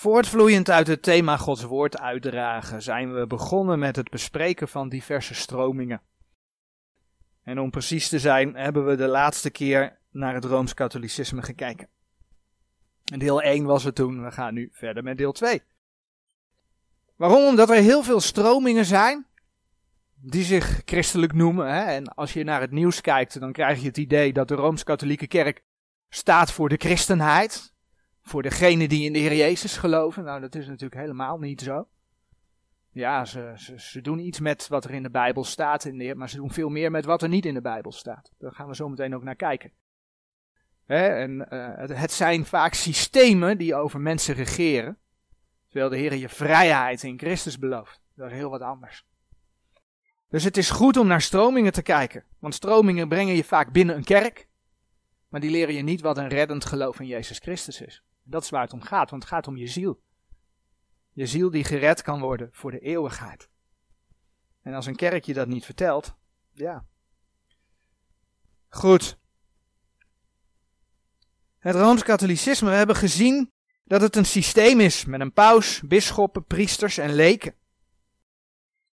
Voortvloeiend uit het thema Gods woord uitdragen zijn we begonnen met het bespreken van diverse stromingen. En om precies te zijn hebben we de laatste keer naar het Rooms-Katholicisme gekeken. Deel 1 was het toen, we gaan nu verder met deel 2. Waarom? Omdat er heel veel stromingen zijn die zich christelijk noemen. Hè? En als je naar het nieuws kijkt, dan krijg je het idee dat de Rooms-Katholieke Kerk staat voor de christenheid. Voor degene die in de Heer Jezus geloven. Nou, dat is natuurlijk helemaal niet zo. Ja, ze, ze, doen iets met wat er in de Bijbel staat, maar ze doen veel meer met wat er niet in de Bijbel staat. Daar gaan we zo meteen ook naar kijken. en, uh, het, het, zijn vaak systemen die over mensen regeren, terwijl de Heer je vrijheid in Christus belooft. Dat is heel wat anders. Dus het is goed om naar stromingen te kijken, want stromingen brengen je vaak binnen een kerk, maar die leren je niet wat een reddend geloof in Jezus Christus is. Dat is waar het om gaat, want het gaat om je ziel. Je ziel die gered kan worden voor de eeuwigheid. En als een kerk je dat niet vertelt, ja. Goed. Het Rooms-Katholicisme, we hebben gezien dat het een systeem is met een paus, bisschoppen, priesters en leken.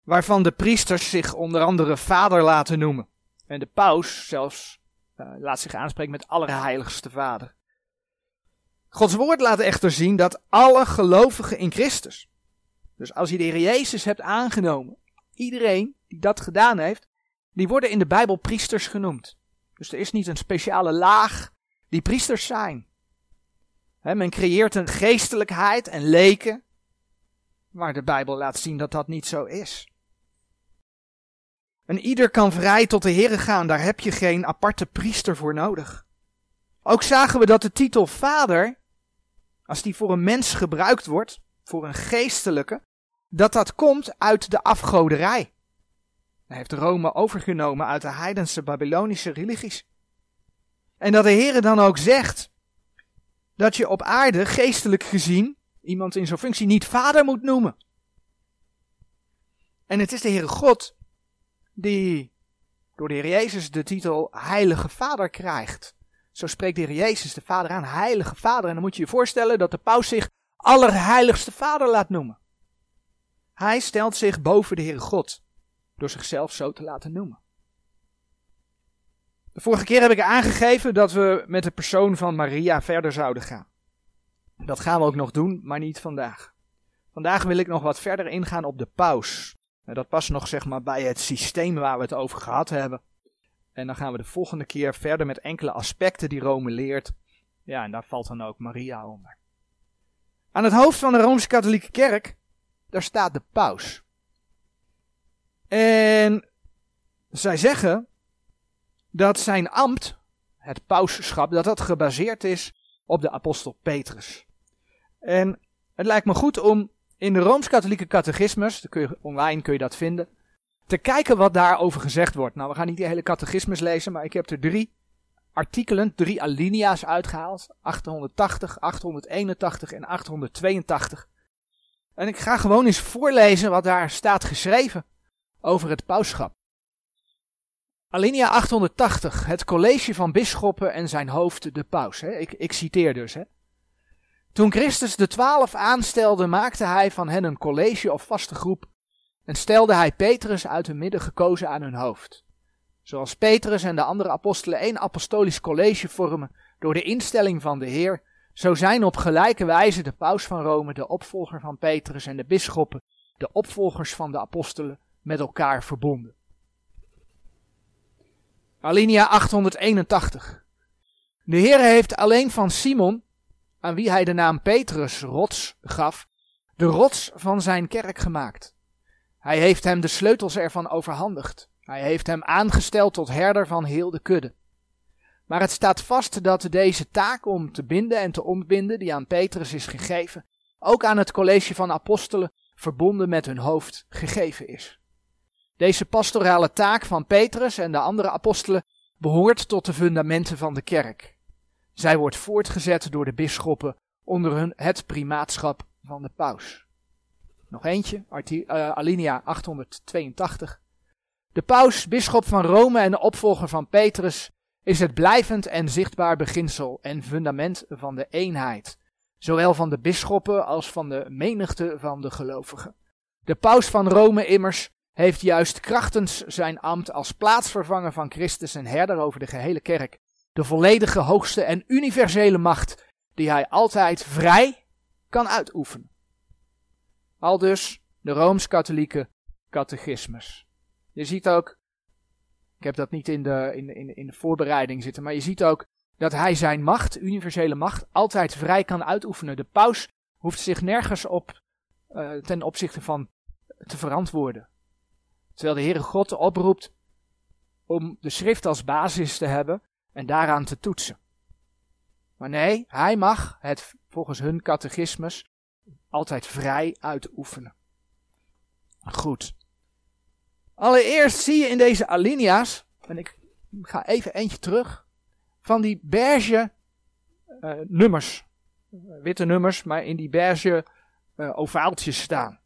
Waarvan de priesters zich onder andere vader laten noemen. En de paus zelfs uh, laat zich aanspreken met allerheiligste vader. Gods woord laat echter zien dat alle gelovigen in Christus, dus als je de Heer Jezus hebt aangenomen, iedereen die dat gedaan heeft, die worden in de Bijbel priesters genoemd. Dus er is niet een speciale laag die priesters zijn. men creëert een geestelijkheid en leken, maar de Bijbel laat zien dat dat niet zo is. En ieder kan vrij tot de Heer gaan, daar heb je geen aparte priester voor nodig. Ook zagen we dat de titel vader als die voor een mens gebruikt wordt, voor een geestelijke, dat dat komt uit de afgoderij. Hij heeft Rome overgenomen uit de heidense Babylonische religies. En dat de Heer dan ook zegt dat je op aarde, geestelijk gezien, iemand in zo'n functie niet vader moet noemen. En het is de Heere God die door de Heer Jezus de titel Heilige Vader krijgt. Zo spreekt de Heer Jezus de Vader aan, Heilige Vader. En dan moet je je voorstellen dat de paus zich Allerheiligste Vader laat noemen. Hij stelt zich boven de Heere God, door zichzelf zo te laten noemen. De vorige keer heb ik aangegeven dat we met de persoon van Maria verder zouden gaan. Dat gaan we ook nog doen, maar niet vandaag. Vandaag wil ik nog wat verder ingaan op de paus. Dat past nog zeg maar bij het systeem waar we het over gehad hebben. En dan gaan we de volgende keer verder met enkele aspecten die Rome leert. Ja, en daar valt dan ook Maria onder. Aan het hoofd van de Rooms-Katholieke Kerk, daar staat de paus. En zij zeggen dat zijn ambt, het pausschap, dat dat gebaseerd is op de apostel Petrus. En het lijkt me goed om in de Rooms-Katholieke catechismus, kun je, online kun je dat vinden, te kijken wat daarover gezegd wordt. Nou, we gaan niet die hele catechismus lezen, maar ik heb er drie artikelen, drie alinea's uitgehaald. 880, 881 en 882. En ik ga gewoon eens voorlezen wat daar staat geschreven over het pauschap. Alinea 880, het college van bisschoppen en zijn hoofd de paus. Hè? Ik, ik citeer dus. Hè? Toen Christus de twaalf aanstelde, maakte hij van hen een college of vaste groep en stelde hij Petrus uit hun midden gekozen aan hun hoofd. Zoals Petrus en de andere apostelen één apostolisch college vormen door de instelling van de Heer, zo zijn op gelijke wijze de paus van Rome, de opvolger van Petrus en de bisschoppen, de opvolgers van de apostelen, met elkaar verbonden. Alinea 881. De Heer heeft alleen van Simon, aan wie hij de naam Petrus rots gaf, de rots van zijn kerk gemaakt. Hij heeft hem de sleutels ervan overhandigd. Hij heeft hem aangesteld tot herder van heel de kudde. Maar het staat vast dat deze taak om te binden en te ontbinden, die aan Petrus is gegeven, ook aan het college van apostelen, verbonden met hun hoofd, gegeven is. Deze pastorale taak van Petrus en de andere apostelen behoort tot de fundamenten van de kerk. Zij wordt voortgezet door de bisschoppen onder hun het primaatschap van de paus. Nog eentje, uh, alinea 882. De paus, bisschop van Rome en de opvolger van Petrus, is het blijvend en zichtbaar beginsel en fundament van de eenheid, zowel van de bisschoppen als van de menigte van de gelovigen. De paus van Rome immers heeft juist krachtens zijn ambt als plaatsvervanger van Christus en herder over de gehele kerk de volledige, hoogste en universele macht die hij altijd vrij kan uitoefenen. Al dus de Rooms-Katholieke catechismus. Je ziet ook, ik heb dat niet in de, in, in, in de voorbereiding zitten, maar je ziet ook dat hij zijn macht, universele macht, altijd vrij kan uitoefenen. De paus hoeft zich nergens op uh, ten opzichte van te verantwoorden. Terwijl de Heere God oproept om de schrift als basis te hebben en daaraan te toetsen. Maar nee, hij mag het volgens hun catechismus altijd vrij uitoefenen. Goed. Allereerst zie je in deze alinea's, en ik ga even eentje terug, van die beige uh, nummers. Witte nummers, maar in die beige uh, ovaaltjes staan.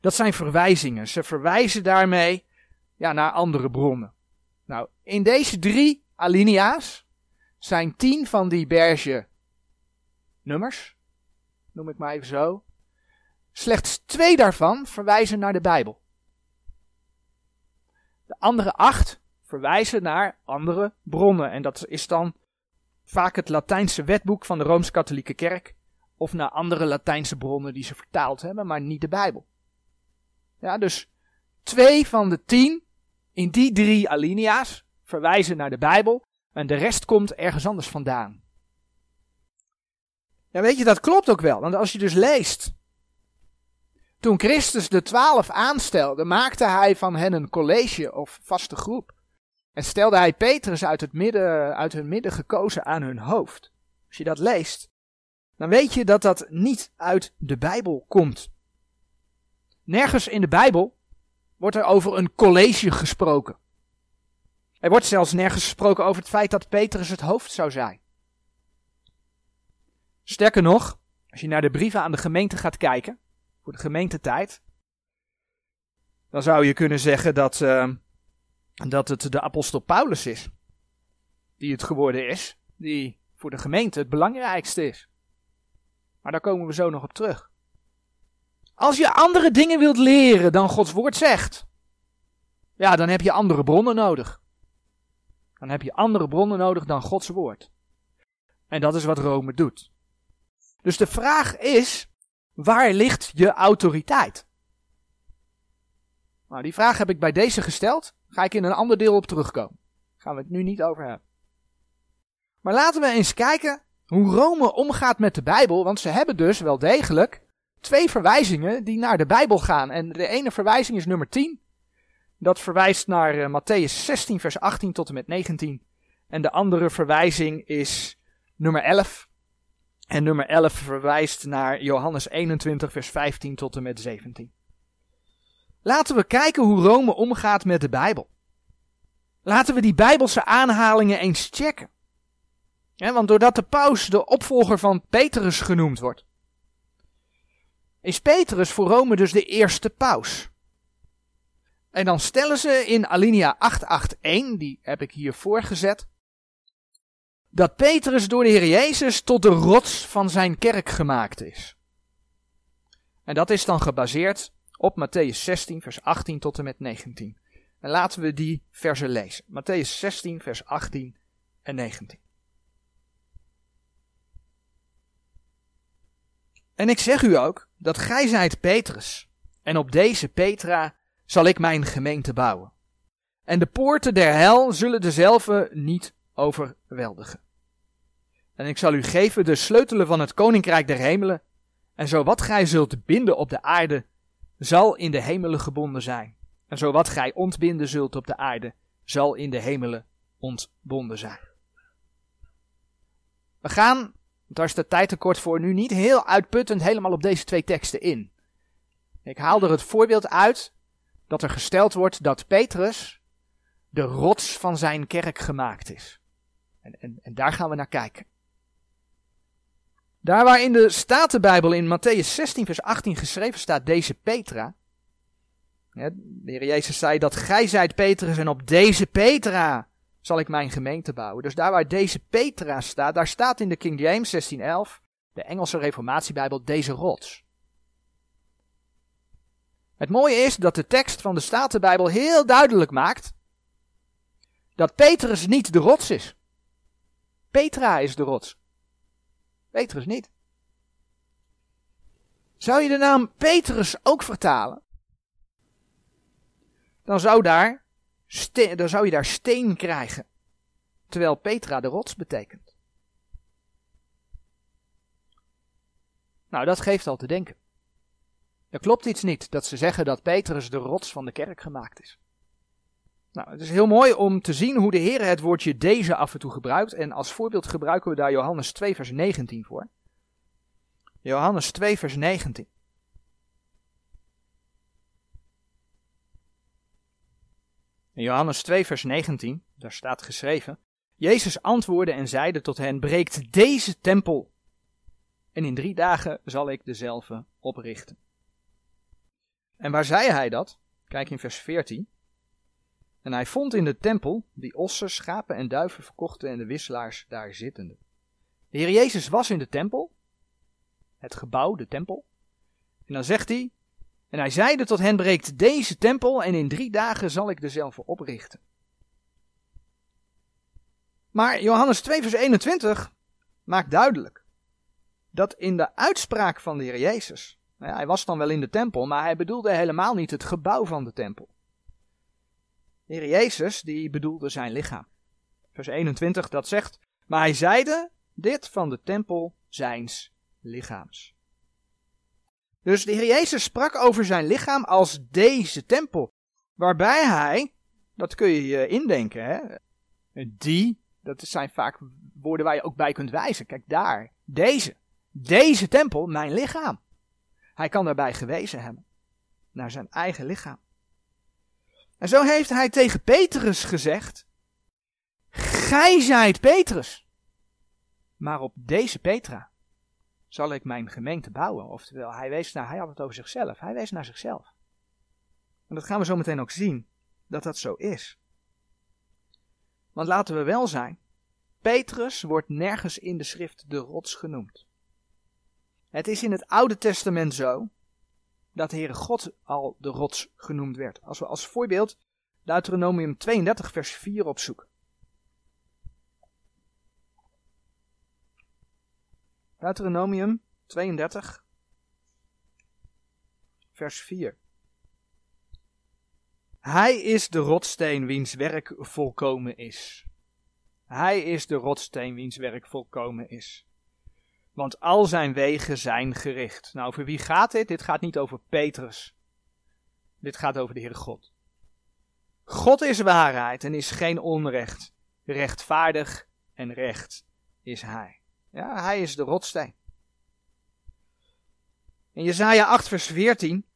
Dat zijn verwijzingen. Ze verwijzen daarmee ja, naar andere bronnen. Nou, in deze drie alinea's zijn tien van die berge nummers, noem ik maar even zo. Slechts twee daarvan verwijzen naar de Bijbel. De andere acht verwijzen naar andere bronnen. En dat is dan vaak het Latijnse wetboek van de Rooms-Katholieke Kerk. Of naar andere Latijnse bronnen die ze vertaald hebben, maar niet de Bijbel. Ja, dus twee van de tien in die drie alinea's verwijzen naar de Bijbel en de rest komt ergens anders vandaan. Ja, weet je, dat klopt ook wel, want als je dus leest. Toen Christus de twaalf aanstelde, maakte hij van hen een college of vaste groep. En stelde hij Petrus uit, het midden, uit hun midden gekozen aan hun hoofd. Als je dat leest, dan weet je dat dat niet uit de Bijbel komt. Nergens in de Bijbel wordt er over een college gesproken. Er wordt zelfs nergens gesproken over het feit dat Petrus het hoofd zou zijn. Sterker nog, als je naar de brieven aan de gemeente gaat kijken, voor de gemeentetijd, dan zou je kunnen zeggen dat, uh, dat het de apostel Paulus is, die het geworden is, die voor de gemeente het belangrijkste is. Maar daar komen we zo nog op terug. Als je andere dingen wilt leren dan Gods woord zegt, ja, dan heb je andere bronnen nodig. Dan heb je andere bronnen nodig dan Gods woord. En dat is wat Rome doet. Dus de vraag is, waar ligt je autoriteit? Nou, die vraag heb ik bij deze gesteld. Ga ik in een ander deel op terugkomen. Gaan we het nu niet over hebben. Maar laten we eens kijken hoe Rome omgaat met de Bijbel. Want ze hebben dus wel degelijk twee verwijzingen die naar de Bijbel gaan. En de ene verwijzing is nummer 10. Dat verwijst naar uh, Matthäus 16, vers 18 tot en met 19. En de andere verwijzing is nummer 11. En nummer 11 verwijst naar Johannes 21, vers 15 tot en met 17. Laten we kijken hoe Rome omgaat met de Bijbel. Laten we die Bijbelse aanhalingen eens checken. Ja, want doordat de paus de opvolger van Petrus genoemd wordt, is Petrus voor Rome dus de eerste paus. En dan stellen ze in alinea 881, die heb ik hier voorgezet, dat Petrus door de Heer Jezus tot de rots van zijn kerk gemaakt is. En dat is dan gebaseerd op Matthäus 16, vers 18 tot en met 19. En laten we die versen lezen. Matthäus 16, vers 18 en 19. En ik zeg u ook dat gij zijt Petrus, en op deze Petra zal ik mijn gemeente bouwen. En de poorten der hel zullen dezelfde niet overweldigen. En ik zal u geven de sleutelen van het koninkrijk der hemelen. En zo wat gij zult binden op de aarde, zal in de hemelen gebonden zijn. En zo wat gij ontbinden zult op de aarde, zal in de hemelen ontbonden zijn. We gaan, daar is de tijd tekort voor, nu niet heel uitputtend helemaal op deze twee teksten in. Ik haal er het voorbeeld uit dat er gesteld wordt dat Petrus de rots van zijn kerk gemaakt is. En, en, daar gaan we naar kijken. Daar waar in de Statenbijbel in Matthäus 16 vers 18 geschreven staat deze Petra. de Heer Jezus zei dat gij zijt Petrus en op deze Petra zal ik mijn gemeente bouwen. Dus daar waar deze Petra staat, daar staat in de King James 1611 de Engelse Reformatiebijbel, deze rots. Het mooie is dat de tekst van de Statenbijbel heel duidelijk maakt dat Petrus niet de rots is. Petra is de rots. Petrus niet. Zou je de naam Petrus ook vertalen? Dan zou, daar dan zou je daar steen krijgen. Terwijl Petra de rots betekent. Nou, dat geeft al te denken. Er klopt iets niet dat ze zeggen dat Petrus de rots van de kerk gemaakt is. Nou, het is heel mooi om te zien hoe de Heer het woordje deze af en toe gebruikt. En als voorbeeld gebruiken we daar Johannes 2, vers 19 voor. Johannes 2, vers 19. In Johannes 2, vers 19, daar staat geschreven: Jezus antwoordde en zeide tot hen: Breekt deze tempel, en in drie dagen zal ik dezelfde oprichten. En waar zei hij dat? Kijk in vers 14. En hij vond in de tempel die ossen, schapen en duiven verkochten en de wisselaars daar zittende. De Heer Jezus was in de tempel, het gebouw, de tempel. En dan zegt hij, en hij zeide tot hen, breekt deze tempel en in drie dagen zal ik dezelfde oprichten. Maar Johannes 2 vers 21 maakt duidelijk dat in de uitspraak van de Heer Jezus, nou hij was dan wel in de tempel, maar hij bedoelde helemaal niet het gebouw van de tempel. De Heer Jezus, die bedoelde zijn lichaam. Vers 21, dat zegt, maar hij zeide dit van de tempel zijns lichaams. Dus de Heer Jezus sprak over zijn lichaam als deze tempel, waarbij hij, dat kun je je indenken, hè, die, dat zijn vaak woorden waar je ook bij kunt wijzen. Kijk daar, deze, deze tempel, mijn lichaam. Hij kan daarbij gewezen hebben, naar zijn eigen lichaam. En zo heeft hij tegen Petrus gezegd: Gij zijt Petrus. Maar op deze Petra zal ik mijn gemeente bouwen. Oftewel, hij, wees naar, hij had het over zichzelf. Hij wees naar zichzelf. En dat gaan we zo meteen ook zien, dat dat zo is. Want laten we wel zijn, Petrus wordt nergens in de schrift de rots genoemd. Het is in het Oude Testament zo dat de Heere God al de rots genoemd werd. Als we als voorbeeld Deuteronomium 32 vers 4 opzoeken. Deuteronomium 32 vers 4. Hij is de rotsteen wiens werk volkomen is. Hij is de rotsteen wiens werk volkomen is want al zijn wegen zijn gericht. Nou, over wie gaat dit? Dit gaat niet over Petrus. Dit gaat over de Heere God. God is waarheid en is geen onrecht. Rechtvaardig en recht is Hij. Ja, Hij is de rotsteen. In Jesaja 8 vers 14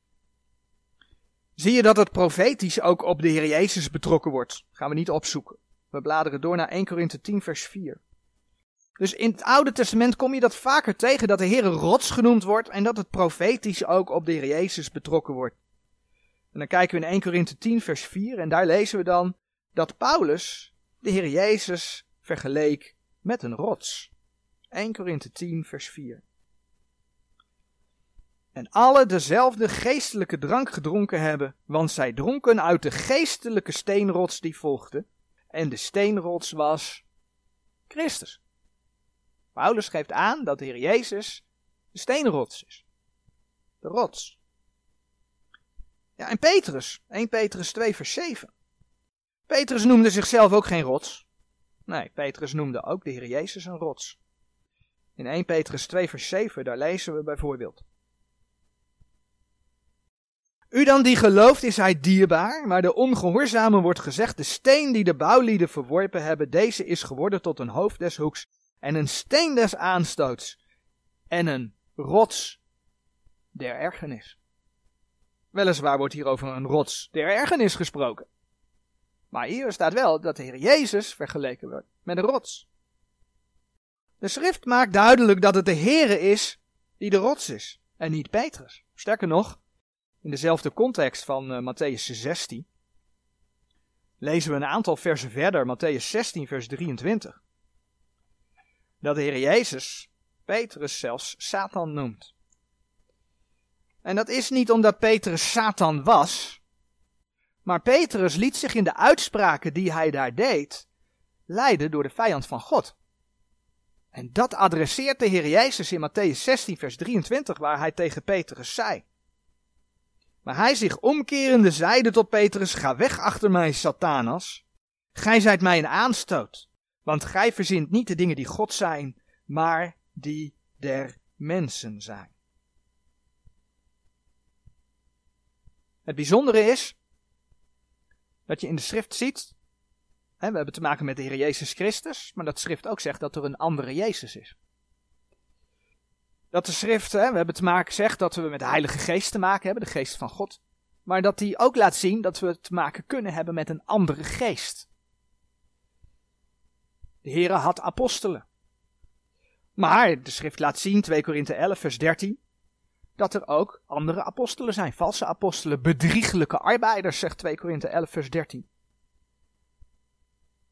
zie je dat het profetisch ook op de Heer Jezus betrokken wordt. gaan we niet opzoeken. We bladeren door naar 1 Korinthe 10 vers 4. Dus in het Oude Testament kom je dat vaker tegen, dat de Heer rots genoemd wordt en dat het profetisch ook op de Heer Jezus betrokken wordt. En dan kijken we in 1 Korinthe 10 vers 4 en daar lezen we dan dat Paulus de Heer Jezus vergeleek met een rots. 1 Korinthe 10 vers 4. En alle dezelfde geestelijke drank gedronken hebben, want zij dronken uit de geestelijke steenrots die volgde. En de steenrots was Christus. Paulus geeft aan dat de Heer Jezus de steenrots is. De rots. Ja, en Petrus, 1 Petrus 2 vers 7. Petrus noemde zichzelf ook geen rots. Nee, Petrus noemde ook de Heer Jezus een rots. In 1 Petrus 2 vers 7, daar lezen we bijvoorbeeld. U dan die gelooft is hij dierbaar, maar de ongehoorzame wordt gezegd, de steen die de bouwlieden verworpen hebben, deze is geworden tot een hoofd des hoeks en een steen des aanstoots en een rots der ergernis. Weliswaar wordt hier over een rots der ergernis gesproken. Maar hier staat wel dat de Heer Jezus vergeleken wordt met een rots. De schrift maakt duidelijk dat het de Heere is die de rots is en niet Petrus. Sterker nog, in dezelfde context van uh, Matthäus 16 lezen we een aantal versen verder, Matthäus 16 vers 23 dat de Heer Jezus Petrus zelfs Satan noemt. En dat is niet omdat Petrus Satan was, maar Petrus liet zich in de uitspraken die hij daar deed leiden door de vijand van God. En dat adresseert de Heer Jezus in Matthäus 16, vers 23, waar hij tegen Petrus zei. Maar hij zich omkerende zeide tot Petrus, ga weg achter mij, Satanas. Gij zijt mij een aanstoot, want gij verzint niet de dingen die God zijn, maar die der mensen zijn. Het bijzondere is dat je in de schrift ziet, hè, we hebben te maken met de Heer Jezus Christus, maar dat schrift ook zegt dat er een andere Jezus is. Dat de schrift, hè, we hebben te maken, zegt dat we met de Heilige Geest te maken hebben, de Geest van God. Maar dat die ook laat zien dat we te maken kunnen hebben met een andere geest. De Heere had apostelen. Maar de schrift laat zien, 2 Korinthe 11, vers 13, dat er ook andere apostelen zijn, valse apostelen, bedrieglijke arbeiders, zegt 2 Korinthe 11, vers 13.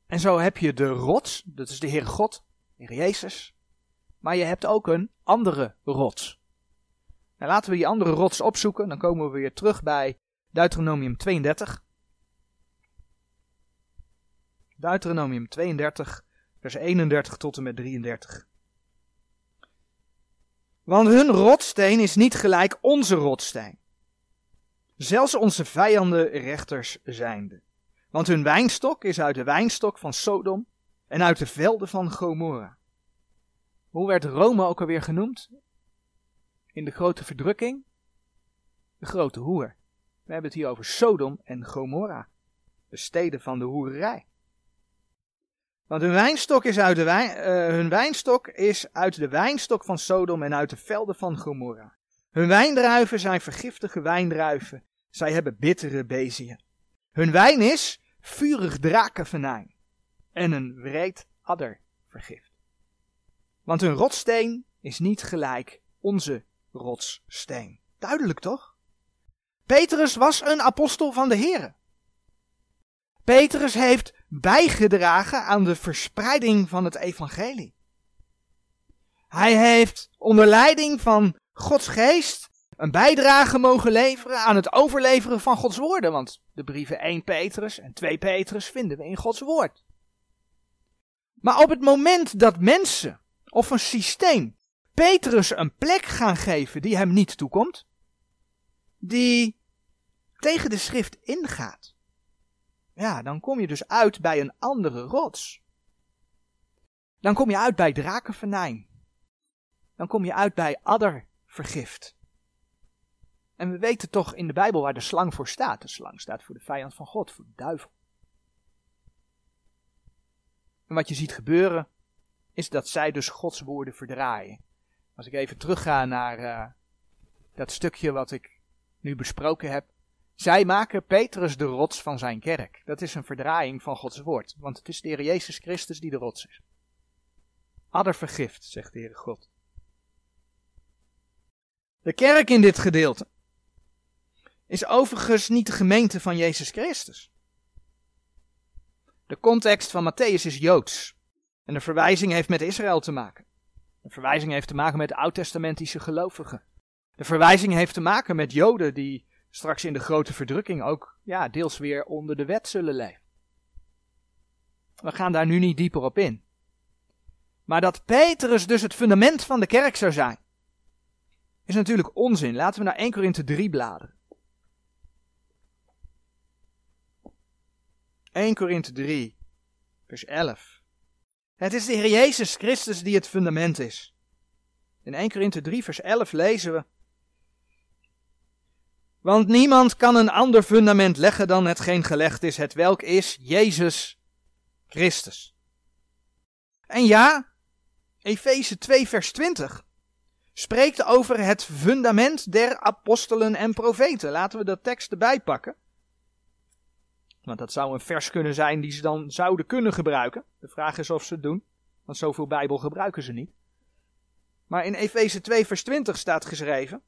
En zo heb je de rots, dat is de Heere God, Heer Jezus, maar je hebt ook een andere rots. En laten we die andere rots opzoeken, dan komen we weer terug bij Deuteronomium 32. Deuteronomium 32, vers 31 tot en met 33. Want hun rotsteen is niet gelijk onze rotsteen. Zelfs onze vijanden rechters zijnde. Want hun wijnstok is uit de wijnstok van Sodom en uit de velden van Gomorra. Hoe werd Rome ook alweer genoemd? In de grote verdrukking? De grote hoer. We hebben het hier over Sodom en Gomorra, de steden van de hoererij. Want hun wijnstok, is uit de wijn, uh, hun wijnstok is uit de wijnstok van Sodom en uit de velden van Gomorra. Hun wijndruiven zijn vergiftige wijndruiven. Zij hebben bittere beziën. Hun wijn is vurig drakenvenijn en een wreed addervergift. Want hun rotsteen is niet gelijk onze rotssteen. Duidelijk toch? Petrus was een apostel van de Here. Petrus heeft bijgedragen aan de verspreiding van het evangelie. Hij heeft onder leiding van Gods geest een bijdrage mogen leveren aan het overleveren van Gods woorden. Want de brieven 1 Petrus en 2 Petrus vinden we in Gods woord. Maar op het moment dat mensen of een systeem Petrus een plek gaan geven die hem niet toekomt, die tegen de schrift ingaat, ja, dan kom je dus uit bij een andere rots. Dan kom je uit bij drakenvenijn. Dan kom je uit bij addervergift. En we weten toch in de Bijbel waar de slang voor staat. De slang staat voor de vijand van God, voor de duivel. En wat je ziet gebeuren, is dat zij dus Gods woorden verdraaien. Als ik even terugga naar uh, dat stukje wat ik nu besproken heb. Zij maken Petrus de rots van zijn kerk. Dat is een verdraaiing van Gods woord, want het is de Heer Jezus Christus die de rots is. Adder vergift, zegt de Heere God. De kerk in dit gedeelte is overigens niet de gemeente van Jezus Christus. De context van Matthäus is Joods. En de verwijzing heeft met Israël te maken. De verwijzing heeft te maken met oud-testamentische gelovigen. De verwijzing heeft te maken met Joden die straks in de grote verdrukking ook ja, deels weer onder de wet zullen leven. We gaan daar nu niet dieper op in. Maar dat Petrus dus het fundament van de kerk zou zijn, is natuurlijk onzin. Laten we naar 1 Korinthe 3 bladeren. 1 Korinthe 3, vers 11. Het is de Heer Jezus Christus die het fundament is. In 1 Korinthe 3, vers 11 lezen we. Want niemand kan een ander fundament leggen dan hetgeen gelegd is, het welk is Jezus Christus. En ja, Efeze 2, vers 20 spreekt over het fundament der apostelen en profeten. Laten we dat tekst erbij pakken. Want dat zou een vers kunnen zijn die ze dan zouden kunnen gebruiken. De vraag is of ze het doen, want zoveel Bijbel gebruiken ze niet. Maar in Efeze 2, vers 20 staat geschreven: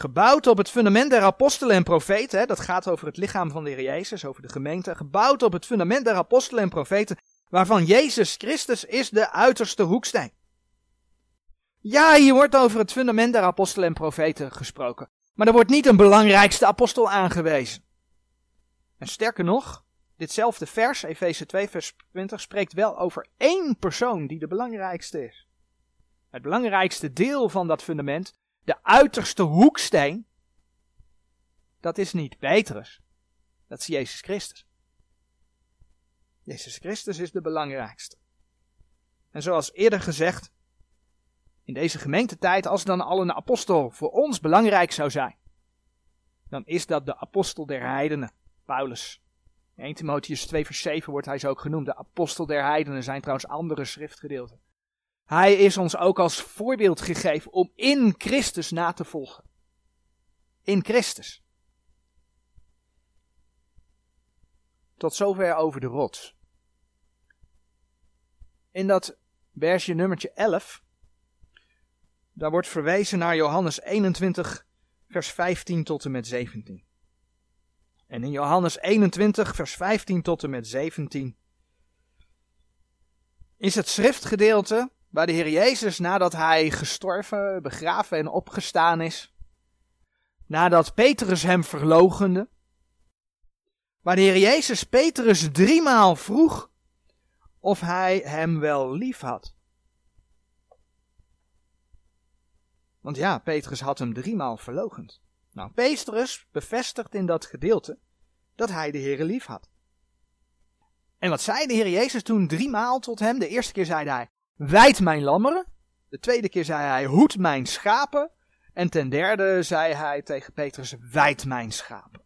Gebouwd op het fundament der apostelen en profeten, hè, dat gaat over het lichaam van de Heer Jezus, over de gemeente. Gebouwd op het fundament der apostelen en profeten, waarvan Jezus Christus is de uiterste hoeksteen. Ja, hier wordt over het fundament der apostelen en profeten gesproken. Maar er wordt niet een belangrijkste apostel aangewezen. En sterker nog, ditzelfde vers, Efeze 2, vers 20, spreekt wel over één persoon die de belangrijkste is. Het belangrijkste deel van dat fundament, de uiterste hoeksteen, dat is niet Petrus, dat is Jezus Christus. Jezus Christus is de belangrijkste. En zoals eerder gezegd, in deze gemeentetijd, als dan al een apostel voor ons belangrijk zou zijn, dan is dat de apostel der heidenen, Paulus. 1 Timotheus 2 vers 7 wordt hij zo ook genoemd. De apostel der heidenen zijn trouwens andere schriftgedeelten. Hij is ons ook als voorbeeld gegeven om in Christus na te volgen. In Christus. Tot zover over de rots. In dat versje nummertje 11, daar wordt verwezen naar Johannes 21, vers 15 tot en met 17. En in Johannes 21, vers 15 tot en met 17 is het schriftgedeelte waar de Heer Jezus nadat hij gestorven, begraven en opgestaan is, nadat Petrus hem verlogende, waar de Heer Jezus Petrus driemaal vroeg of hij hem wel lief had. Want ja, Petrus had hem driemaal verlogend. Nou, Petrus bevestigt in dat gedeelte dat hij de Heer lief had. En wat zei de Heer Jezus toen driemaal tot hem? De eerste keer zei hij, wijd mijn lammeren. De tweede keer zei hij, hoed mijn schapen. En ten derde zei hij tegen Petrus, wijd mijn schapen.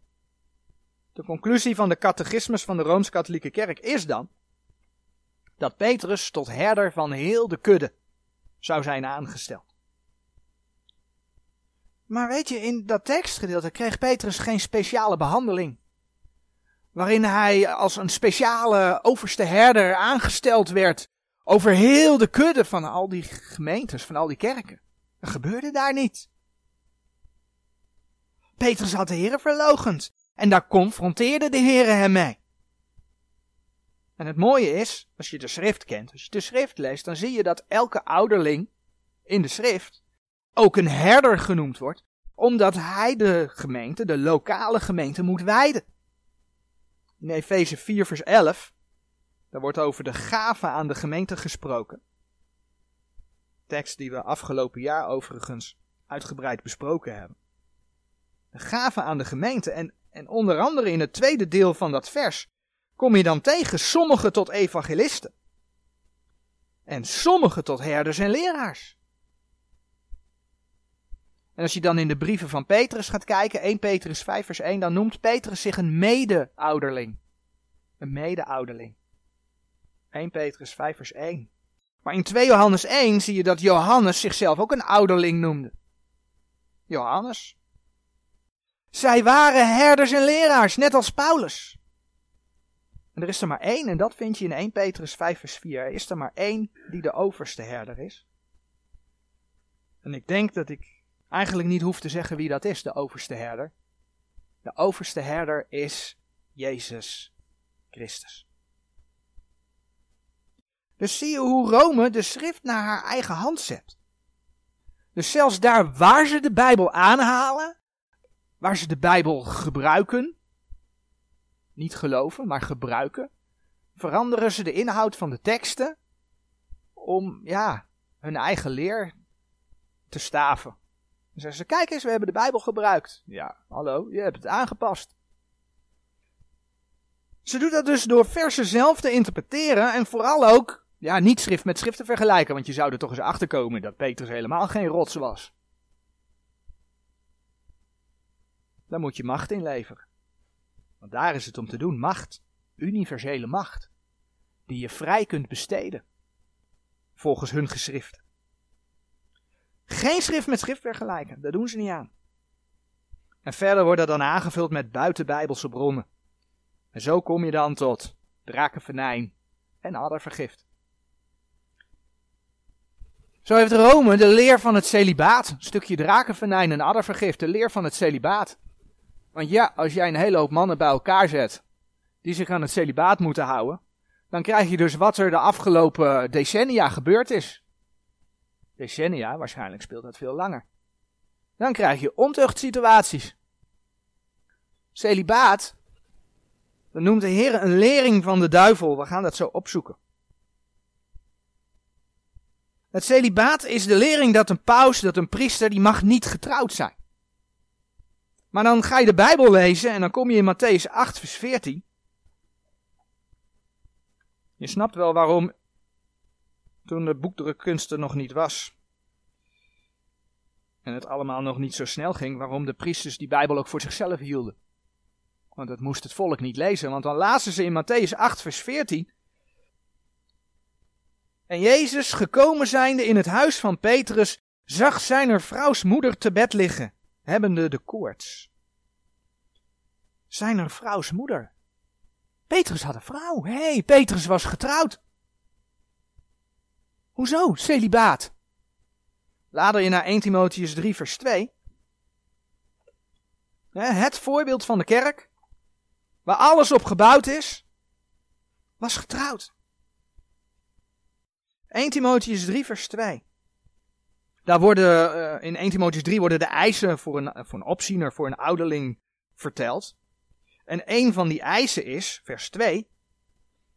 De conclusie van de catechismus van de Rooms-Katholieke Kerk is dan dat Petrus tot herder van heel de kudde zou zijn aangesteld. Maar weet je, in dat tekstgedeelte kreeg Petrus geen speciale behandeling. Waarin hij als een speciale overste herder aangesteld werd over heel de kudde van al die gemeentes, van al die kerken. Dat gebeurde daar niet. Petrus had de Heer verlogend en daar confronteerde de Heer hem mee. En het mooie is, als je de schrift kent, als je de schrift leest, dan zie je dat elke ouderling in de schrift ook een herder genoemd wordt, omdat hij de gemeente, de lokale gemeente, moet wijden. In Efeze 4, vers 11, daar wordt over de gave aan de gemeente gesproken. Tekst die we afgelopen jaar overigens uitgebreid besproken hebben. De gave aan de gemeente en, en onder andere in het tweede deel van dat vers kom je dan tegen sommigen tot evangelisten. En sommigen tot herders en leraars. En als je dan in de brieven van Petrus gaat kijken, 1 Petrus 5 vers 1, dan noemt Petrus zich een mede-ouderling. Een mede-ouderling. 1 Petrus 5 vers 1. Maar in 2 Johannes 1 zie je dat Johannes zichzelf ook een ouderling noemde. Johannes. Zij waren herders en leraars, net als Paulus. En er is er maar één, en dat vind je in 1 Petrus 5 vers 4. Er is er maar één die de overste herder is. En ik denk dat ik eigenlijk niet hoef te zeggen wie dat is, de overste herder. De overste herder is Jezus Christus. Dus zie je hoe Rome de schrift naar haar eigen hand zet. Dus zelfs daar waar ze de Bijbel aanhalen, waar ze de Bijbel gebruiken, niet geloven, maar gebruiken, veranderen ze de inhoud van de teksten om, ja, hun eigen leer te staven. Dan zeggen ze, kijk eens, we hebben de Bijbel gebruikt. Ja, hallo, je hebt het aangepast. Ze doet dat dus door versen zelf te interpreteren en vooral ook, ja, niet schrift met schrift te vergelijken, want je zou er toch eens achter komen dat Petrus helemaal geen rots was. Daar moet je macht in leveren. Want daar is het om te doen, macht, universele macht, die je vrij kunt besteden, volgens hun geschrift. Geen schrift met schrift vergelijken, daar doen ze niet aan. En verder wordt dat dan aangevuld met buitenbijbelse bronnen. En zo kom je dan tot drakenvenijn en addervergift. Zo heeft Rome de leer van het celibaat, een stukje drakenvenijn en addervergift, de leer van het celibaat. Want ja, als jij een hele hoop mannen bij elkaar zet, die zich aan het celibaat moeten houden, dan krijg je dus wat er de afgelopen decennia gebeurd is. Decennia, waarschijnlijk speelt dat veel langer. Dan krijg je ontuchtsituaties. Celibaat, dan noemt de Heer een lering van de duivel. We gaan dat zo opzoeken. Het celibaat is de lering dat een paus, dat een priester, die mag niet getrouwd zijn. Maar dan ga je de Bijbel lezen en dan kom je in Matthäus 8, vers 14. Je snapt wel waarom toen de boekdrukkunst er nog niet was. En het allemaal nog niet zo snel ging, waarom de priesters die Bijbel ook voor zichzelf hielden. Want dat moest het volk niet lezen, want dan lazen ze in Matthäus 8, vers 14. En Jezus, gekomen zijnde in het huis van Petrus, zag zijn vrouws moeder te bed liggen, hebbende de koorts. Zijn vrouws moeder. Petrus had een vrouw. Hé, hey, Petrus was getrouwd. Hoezo? Celibaat. Lader je naar 1 Timotheus 3 vers 2. Het voorbeeld van de kerk, waar alles op gebouwd is, was getrouwd. 1 Timotheus 3 vers 2. Daar worden, uh, in 1 Timotheus 3 worden de eisen voor een, voor een opziener, voor een ouderling verteld. En een van die eisen is, vers 2,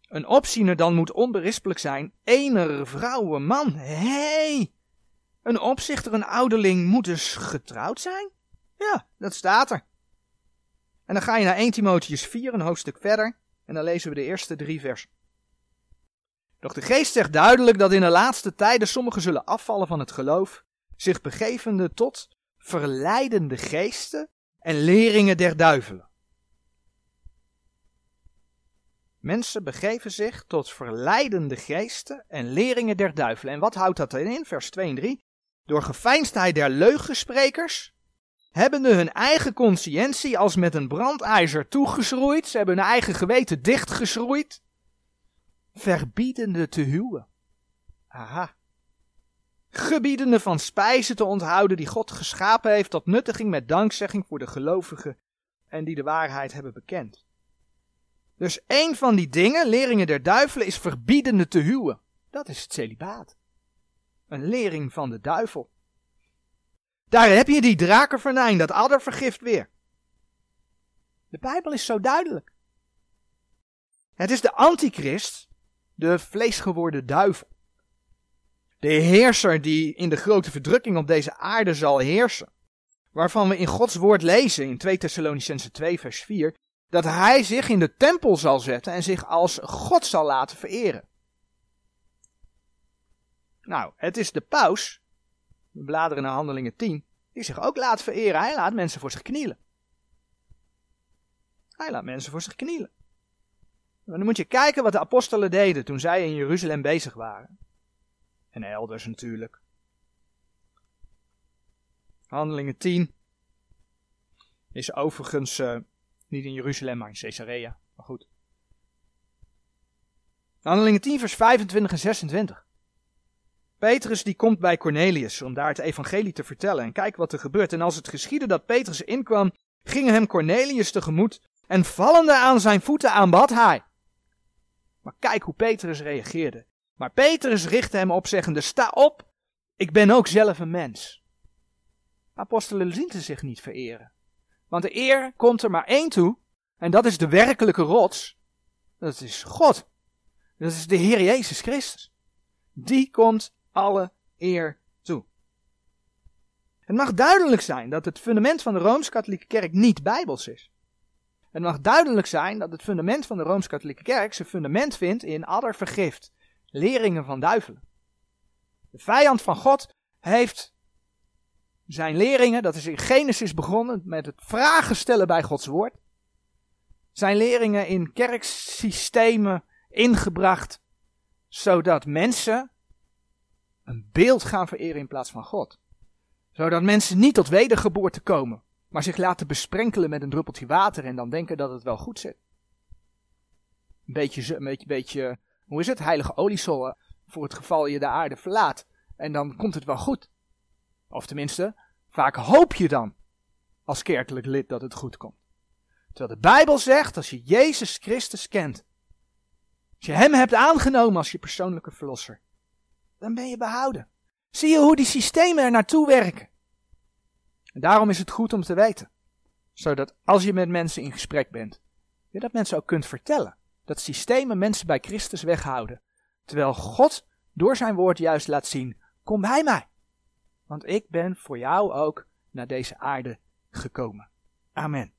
een opziener dan moet onberispelijk zijn, ener vrouwen man. hey, een opzichter, een ouderling moet dus getrouwd zijn? Ja, dat staat er. En dan ga je naar 1 Timotheus 4, een hoofdstuk verder, en dan lezen we de eerste drie versen. Doch de geest zegt duidelijk dat in de laatste tijden sommigen zullen afvallen van het geloof, zich begevende tot verleidende geesten en leringen der duivelen. Mensen begeven zich tot verleidende geesten en leringen der duivelen. En wat houdt dat in? Vers 2 en 3. Door geveinsdheid der leugensprekers, hebbende hun eigen conscientie als met een brandijzer toegeschroeid. Ze hebben hun eigen geweten dichtgeschroeid. Verbiedende te huwen. Aha. Gebiedende van spijzen te onthouden die God geschapen heeft tot nuttiging met dankzegging voor de gelovigen en die de waarheid hebben bekend. Dus een van die dingen, leringen der duivelen, is verbiedende te huwen. Dat is het celibaat. Een lering van de duivel. Daar heb je die drakenvernijn, dat addervergift weer. De Bijbel is zo duidelijk. Het is de antichrist, de vleesgeworden duivel. De heerser die in de grote verdrukking op deze aarde zal heersen. Waarvan we in Gods woord lezen in 2 Thessalonicense 2 vers 4 dat hij zich in de tempel zal zetten en zich als God zal laten vereren. Nou, het is de paus, we bladeren naar handelingen 10, die zich ook laat vereren. Hij laat mensen voor zich knielen. Hij laat mensen voor zich knielen. Dan moet je kijken wat de apostelen deden toen zij in Jeruzalem bezig waren. En elders natuurlijk. Handelingen 10 is overigens uh, niet in Jeruzalem, maar in Caesarea. Maar goed. Handelingen 10, vers 25 en 26. Petrus die komt bij Cornelius om daar het evangelie te vertellen. En kijk wat er gebeurt. En als het geschiedde dat Petrus inkwam, ging hem Cornelius tegemoet. En vallende aan zijn voeten aanbad hij. Maar kijk hoe Petrus reageerde. Maar Petrus richtte hem op, zeggende: Sta op, ik ben ook zelf een mens. Apostelen lieten zich niet vereren. Want de eer komt er maar één toe. En dat is de werkelijke rots. Dat is God. Dat is de Heer Jezus Christus. Die komt alle eer toe. Het mag duidelijk zijn dat het fundament van de Rooms-Katholieke Kerk niet bijbels is. Het mag duidelijk zijn dat het fundament van de Rooms-Katholieke Kerk zijn fundament vindt in addervergift, leringen van duivelen. De vijand van God heeft zijn leringen, dat is in Genesis begonnen met het vragen stellen bij Gods woord. Zijn leringen in kerksystemen ingebracht, zodat mensen een beeld gaan vereren in plaats van God. Zodat mensen niet tot wedergeboorte komen, maar zich laten besprenkelen met een druppeltje water en dan denken dat het wel goed zit. Een beetje, een beetje, beetje hoe is het? Heilige oliesol voor het geval je de aarde verlaat. En dan komt het wel goed. Of tenminste, vaak hoop je dan als kerkelijk lid dat het goed komt. Terwijl de Bijbel zegt, als je Jezus Christus kent, Als je Hem hebt aangenomen als je persoonlijke verlosser, dan ben je behouden. Zie je hoe die systemen er naartoe werken? En daarom is het goed om te weten, zodat als je met mensen in gesprek bent, je dat mensen ook kunt vertellen. Dat systemen mensen bij Christus weghouden, terwijl God door zijn woord juist laat zien, kom bij mij. Want ik ben voor jou ook naar deze aarde gekomen. Amen.